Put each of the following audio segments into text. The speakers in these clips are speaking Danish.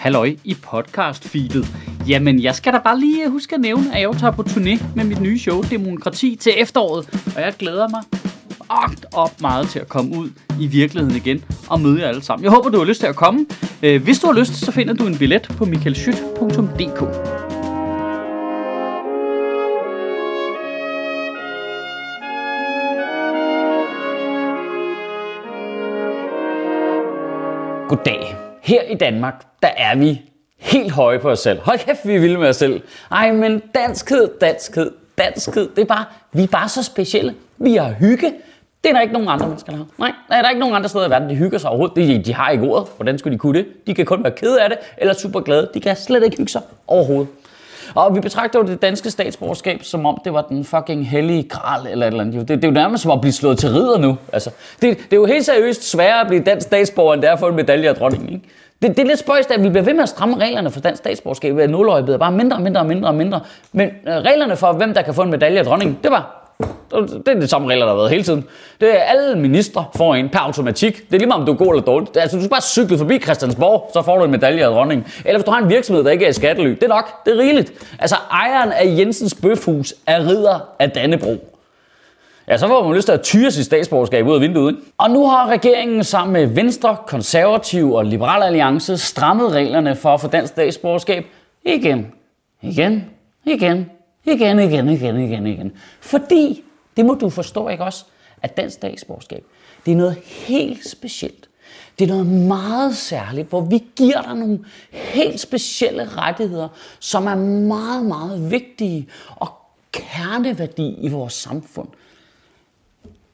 halløj i podcast-feedet. Jamen, jeg skal da bare lige øh, huske at nævne, at jeg tager på turné med mit nye show, Demokrati, til efteråret. Og jeg glæder mig agt op meget til at komme ud i virkeligheden igen og møde jer alle sammen. Jeg håber, du har lyst til at komme. Øh, hvis du har lyst, så finder du en billet på michaelschyt.dk. Goddag. Her i Danmark, der er vi helt høje på os selv. Hold kæft, vi er vilde med os selv. Ej, men danskhed, danskhed, danskhed, det er bare, vi er bare så specielle. Vi har hygge. Det er der ikke nogen andre mennesker, der har. Nej, der er ikke nogen andre steder i verden, de hygger sig overhovedet. De, de har ikke ordet. Hvordan skulle de kunne det? De kan kun være kede af det, eller super glade. De kan slet ikke hygge sig overhovedet. Og vi betragter jo det danske statsborgerskab, som om det var den fucking hellige gral eller et eller andet. Det, det er jo nærmest som at blive slået til ridder nu. Altså, det, det er jo helt seriøst sværere at blive dansk statsborger, end det er at få en medalje af dronningen. Ikke? Det, det er lidt spøjst, at vi bliver ved med at stramme reglerne for dansk statsborgerskab, at nåløje bliver bare mindre og mindre og mindre og mindre. Men øh, reglerne for, hvem der kan få en medalje af dronningen, det var det er det samme regler, der har været hele tiden. Det er alle ministre får en per automatik. Det er lige meget, om du er god eller dårlig. Altså, du skal bare cykle forbi Christiansborg, så får du en medalje af dronningen. Eller hvis du har en virksomhed, der ikke er i skattely. Det er nok. Det er rigeligt. Altså, ejeren af Jensens Bøfhus er ridder af Dannebro. Ja, så får man lyst til at tyre sit statsborgerskab ud af vinduet. Ikke? Og nu har regeringen sammen med Venstre, Konservativ og Liberal Alliance strammet reglerne for at få dansk statsborgerskab igen. Igen. Igen. Igen, igen, igen, igen, igen. Fordi, det må du forstå ikke også, at dansk statsborgerskab, det er noget helt specielt. Det er noget meget særligt, hvor vi giver dig nogle helt specielle rettigheder, som er meget, meget vigtige og kerneværdi i vores samfund.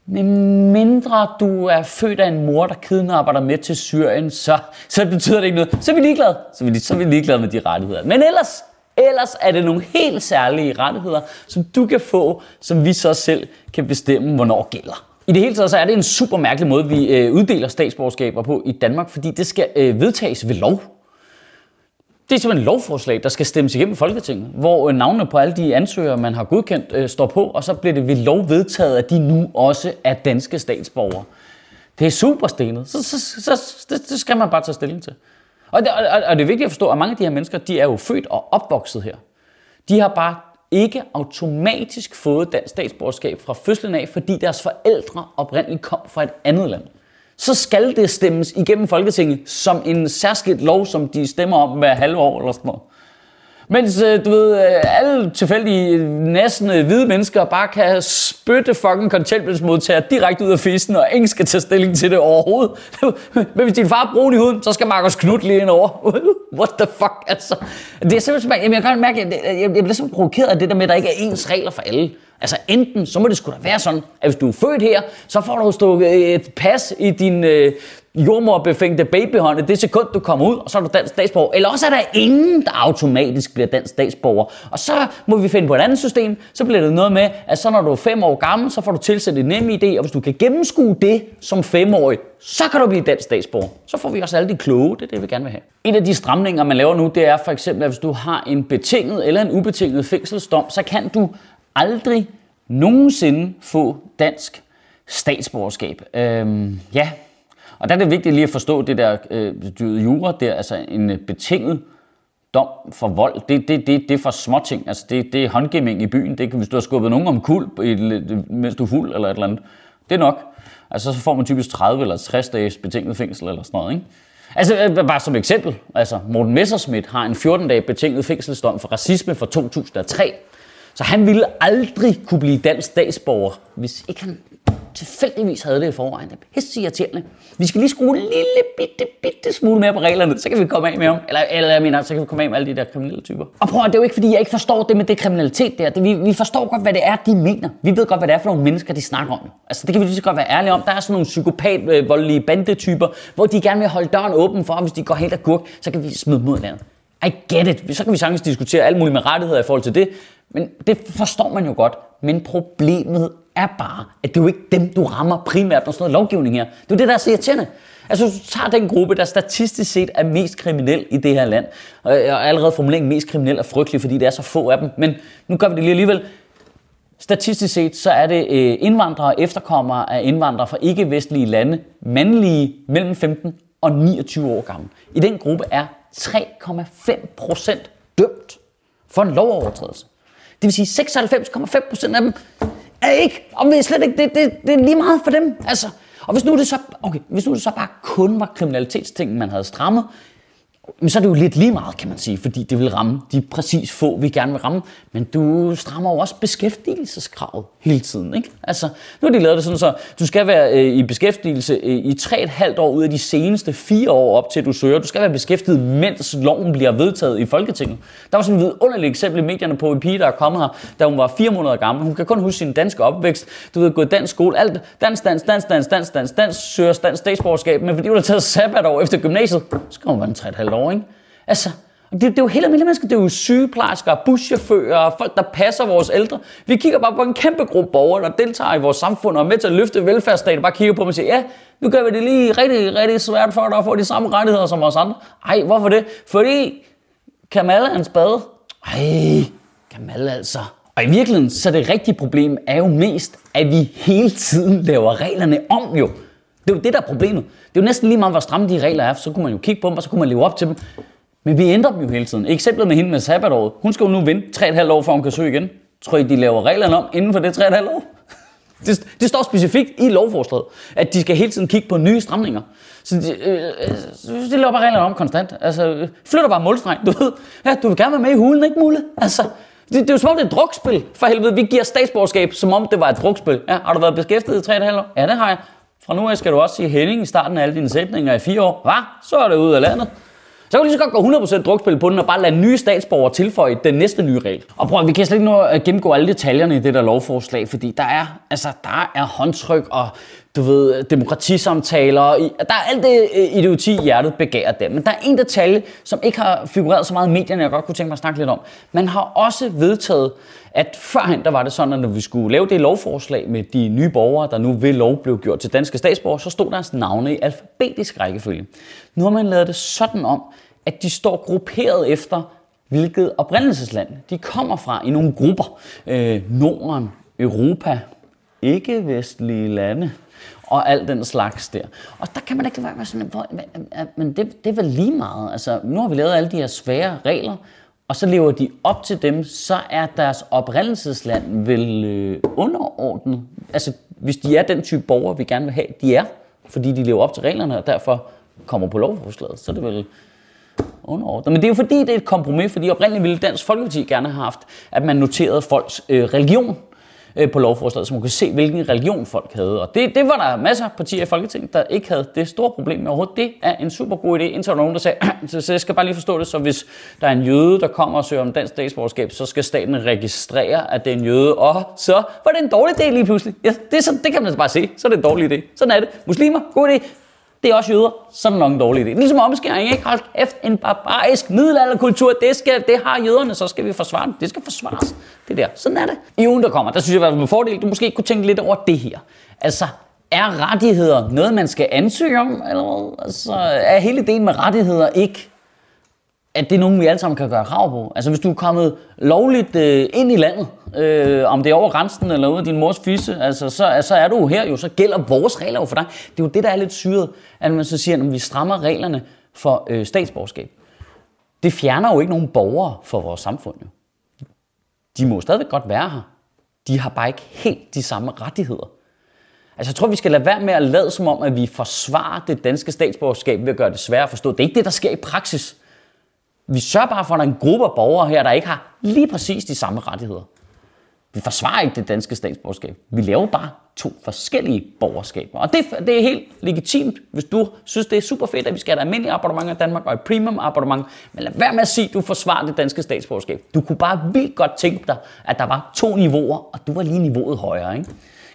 Men mindre du er født af en mor, der kidnapper dig med til Syrien, så, så betyder det ikke noget. Så er vi ligeglade. Så er vi, så er vi ligeglade med de rettigheder. Men ellers, ellers er det nogle helt særlige rettigheder, som du kan få, som vi så selv kan bestemme, hvornår gælder. I det hele taget så er det en super mærkelig måde, vi øh, uddeler statsborgerskaber på i Danmark, fordi det skal øh, vedtages ved lov. Det er simpelthen et lovforslag, der skal stemmes igennem Folketinget, hvor øh, navnene på alle de ansøgere, man har godkendt, øh, står på, og så bliver det ved lov vedtaget, at de nu også er danske statsborgere. Det er super stenet. Så, så, så, så det, det skal man bare tage stilling til. Og det, og, og det er vigtigt at forstå, at mange af de her mennesker, de er jo født og opvokset her. De har bare ikke automatisk fået dansk statsborgerskab fra fødslen af, fordi deres forældre oprindeligt kom fra et andet land så skal det stemmes igennem Folketinget som en særskilt lov, som de stemmer om hver halve år eller sådan noget. Mens, øh, du ved, øh, alle tilfældige, øh, næsten hvide mennesker bare kan spytte fucking kontanthjælpsmodtager direkte ud af fisen, og ingen skal tage stilling til det overhovedet. Men hvis din far er brun i huden, så skal Markus Knud lige ind over. What the fuck, altså. Det er simpelthen, jeg kan mærke, jeg, jeg, jeg bliver simpelthen provokeret af det der med, at der ikke er ens regler for alle. Altså enten, så må det sgu da være sådan, at hvis du er født her, så får du stukket et pas i din øh, jordmorbefængte babyhånd det sekund, du kommer ud, og så er du dansk statsborger. Eller også er der ingen, der automatisk bliver dansk statsborger. Og så må vi finde på et andet system. Så bliver det noget med, at så når du er fem år gammel, så får du tilsendt en nem idé, og hvis du kan gennemskue det som femårig, så kan du blive dansk statsborger. Så får vi også alle de kloge, det er det, vi gerne vil have. En af de stramninger, man laver nu, det er for eksempel, at hvis du har en betinget eller en ubetinget fængselsdom, så kan du aldrig nogensinde få dansk statsborgerskab. Øhm, ja, og der er det vigtigt lige at forstå det der øh, jura, der, altså en øh, betinget dom for vold, det, det, det, det er for småting. Altså det, det er håndgivning i byen. Det kan, hvis du har skubbet nogen om kul, øh, mens du er fuld eller et eller andet. Det er nok. Altså så får man typisk 30 eller 60 dages betinget fængsel eller sådan noget. Ikke? Altså øh, bare som eksempel, altså Morten Messerschmidt har en 14-dag betinget fængselsdom for racisme fra 2003. Så han ville aldrig kunne blive dansk statsborger, hvis ikke han tilfældigvis havde det i forvejen. Det er pisse irriterende. Vi skal lige skrue en lille bitte, bitte smule mere på reglerne, så kan vi komme af med ham. Eller, eller jeg mener, så kan vi komme af med alle de der kriminelle typer. Og prøv at, det er jo ikke fordi, jeg ikke forstår det med det kriminalitet der. Det, vi, vi forstår godt, hvad det er, de mener. Vi ved godt, hvad det er for nogle mennesker, de snakker om. Altså, det kan vi lige så godt være ærlige om. Der er sådan nogle psykopat øh, voldelige bandetyper, hvor de gerne vil holde døren åben for, hvis de går helt agurk, så kan vi smide dem landet. I get it. Så kan vi sagtens diskutere alt muligt med rettigheder i forhold til det. Men det forstår man jo godt. Men problemet er bare, at det er jo ikke dem, du rammer primært, når sådan noget lovgivning her. Det er jo det, der er så irriterende. Altså, du tager den gruppe, der statistisk set er mest kriminel i det her land. Og allerede formuleringen mest kriminel er frygtelig, fordi det er så få af dem. Men nu gør vi det lige alligevel. Statistisk set, så er det øh, indvandrere og efterkommere af indvandrere fra ikke-vestlige lande, mandlige mellem 15 og 29 år gamle. I den gruppe er 3,5 procent dømt for en lovovertrædelse. Det vil sige, 96,5 procent af dem er ikke, og det er slet ikke, det, det, det er lige meget for dem. Altså, og hvis nu det så, okay, hvis nu det så bare kun var kriminalitetstingen, man havde strammet, men så er det jo lidt lige meget, kan man sige, fordi det vil ramme de præcis få, vi gerne vil ramme. Men du strammer jo også beskæftigelseskravet hele tiden. Ikke? Altså, nu har de lavet det sådan, så du skal være øh, i beskæftigelse øh, i 3,5 år ud af de seneste 4 år op til, du søger. Du skal være beskæftiget, mens loven bliver vedtaget i Folketinget. Der var sådan et vidunderligt eksempel i medierne på en pige, der er kommet her, da hun var 4 måneder gammel. Hun kan kun huske sin danske opvækst. Du ved, gået dansk skole, alt dans, dans, dans, dans, dans, dans, dans, søger dansk statsborgerskab. Men fordi hun har taget sabbatår efter gymnasiet, så kommer hun være en 3,5 år, ikke? Altså, det, det er jo helt almindelige mennesker. Det er jo sygeplejersker, buschauffører, folk, der passer vores ældre. Vi kigger bare på en kæmpe gruppe borgere, der deltager i vores samfund og er med til at løfte velfærdsstaten. Bare kigger på dem og siger, ja, nu gør vi det lige rigtig, rigtig svært for dig at få de samme rettigheder som os andre. Ej, hvorfor det? Fordi Kamal er en spade. Ej, Kamal altså. Og i virkeligheden, så det rigtige problem er jo mest, at vi hele tiden laver reglerne om jo. Det er jo det, der er problemet. Det er jo næsten lige meget, hvor stramme de regler er, så kunne man jo kigge på dem, og så kunne man leve op til dem. Men vi ændrer dem jo hele tiden. Eksemplet med hende med sabbatåret. Hun skal jo nu vente 3,5 år, før hun kan søge igen. Tror I, de laver reglerne om inden for det 3,5 år? Det, det står specifikt i lovforslaget, at de skal hele tiden kigge på nye stramninger. Så de, øh, øh de laver bare reglerne om konstant. Altså, flytter bare målstreng, du ved. Ja, du vil gerne være med i hulen, ikke muligt? Altså, det, det er jo som om det er et drukspil. For helvede, vi giver statsborgerskab, som om det var et drukspil. Ja, har du været beskæftiget i 3,5 år? Ja, det har jeg. Fra nu af skal du også sige Henning i starten af alle dine sætninger i fire år. Hvad? Så er det ud af landet. Så kan vi lige så godt gå 100% drukspil på den og bare lade nye statsborgere tilføje den næste nye regel. Og prøv, vi kan slet ikke nå at gennemgå alle detaljerne i det der lovforslag, fordi der er, altså, der er håndtryk og du ved, demokratisamtaler. Der er alt det øh, idioti, hjertet begærer der. Men der er en detalje, som ikke har figureret så meget i medierne, jeg godt kunne tænke mig at snakke lidt om. Man har også vedtaget, at førhen der var det sådan, at når vi skulle lave det lovforslag med de nye borgere, der nu ved lov blev gjort til danske statsborgere, så stod deres navne i alfabetisk rækkefølge. Nu har man lavet det sådan om, at de står grupperet efter, hvilket oprindelsesland de kommer fra i nogle grupper. Øh, Norden, Europa, ikke-vestlige lande og alt den slags der. Og der kan man ikke være sådan, men det, det er vel lige meget. Altså, nu har vi lavet alle de her svære regler, og så lever de op til dem, så er deres oprindelsesland vel øh, underordnet. Altså, hvis de er den type borgere, vi gerne vil have, de er, fordi de lever op til reglerne, og derfor kommer på lovforslaget, så er det vel underordnet. Men det er jo fordi, det er et kompromis, fordi oprindeligt ville Dansk Folkeparti gerne have haft, at man noterede folks øh, religion øh, på lovforslaget, så man kunne se, hvilken religion folk havde. Og det, det var der masser af partier i Folketinget, der ikke havde det store problem med overhovedet. Det er en super god idé, indtil der nogen, der sagde, så jeg skal bare lige forstå det, så hvis der er en jøde, der kommer og søger om dansk statsborgerskab, så skal staten registrere, at det er en jøde, og så var det en dårlig idé lige pludselig. Ja, det, er så, det kan man altså bare se, så er det en dårlig idé. Sådan er det. Muslimer, god idé det er også jøder, så er det nok en dårlig idé. Ligesom omskæring, ikke? Hold kæft, en barbarisk middelalderkultur, det, skal, det har jøderne, så skal vi forsvare det. Det skal forsvares. Det der. Sådan er det. I ugen, der kommer, der synes jeg, at med fordel, du måske kunne tænke lidt over det her. Altså, er rettigheder noget, man skal ansøge om? Eller hvad? Altså, er hele ideen med rettigheder ikke at det er nogen, vi alle sammen kan gøre krav på. Altså hvis du er kommet lovligt øh, ind i landet, øh, om det er over grænsen eller ude af din mors fisse, altså, så, så er du her jo, så gælder vores regler jo for dig. Det er jo det, der er lidt syret, at man så siger, at vi strammer reglerne for øh, statsborgerskab. Det fjerner jo ikke nogen borgere for vores samfund. Jo. De må stadigvæk godt være her. De har bare ikke helt de samme rettigheder. Altså jeg tror, vi skal lade være med at lade som om, at vi forsvarer det danske statsborgerskab ved at gøre det sværere at forstå. Det er ikke det, der sker i praksis. Vi sørger bare for, at der er en gruppe af borgere her, der ikke har lige præcis de samme rettigheder. Vi forsvarer ikke det danske statsborgerskab. Vi laver bare to forskellige borgerskaber. Og det, det er helt legitimt, hvis du synes, det er super fedt, at vi skal have et almindeligt abonnement i Danmark og et premium abonnement. Men lad være med at sige, at du forsvarer det danske statsborgerskab. Du kunne bare vildt godt tænke dig, at der var to niveauer, og du var lige niveauet højere. Ikke?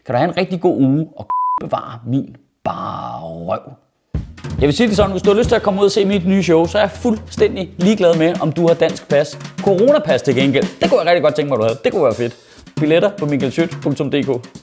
Kan du have en rigtig god uge og bevare min bare røv. Jeg vil sige det sådan, hvis du har lyst til at komme ud og se mit nye show, så er jeg fuldstændig ligeglad med, om du har dansk pas. Coronapas til gengæld, det kunne jeg rigtig godt tænke mig, du havde. Det kunne være fedt. Billetter på michaelschødt.dk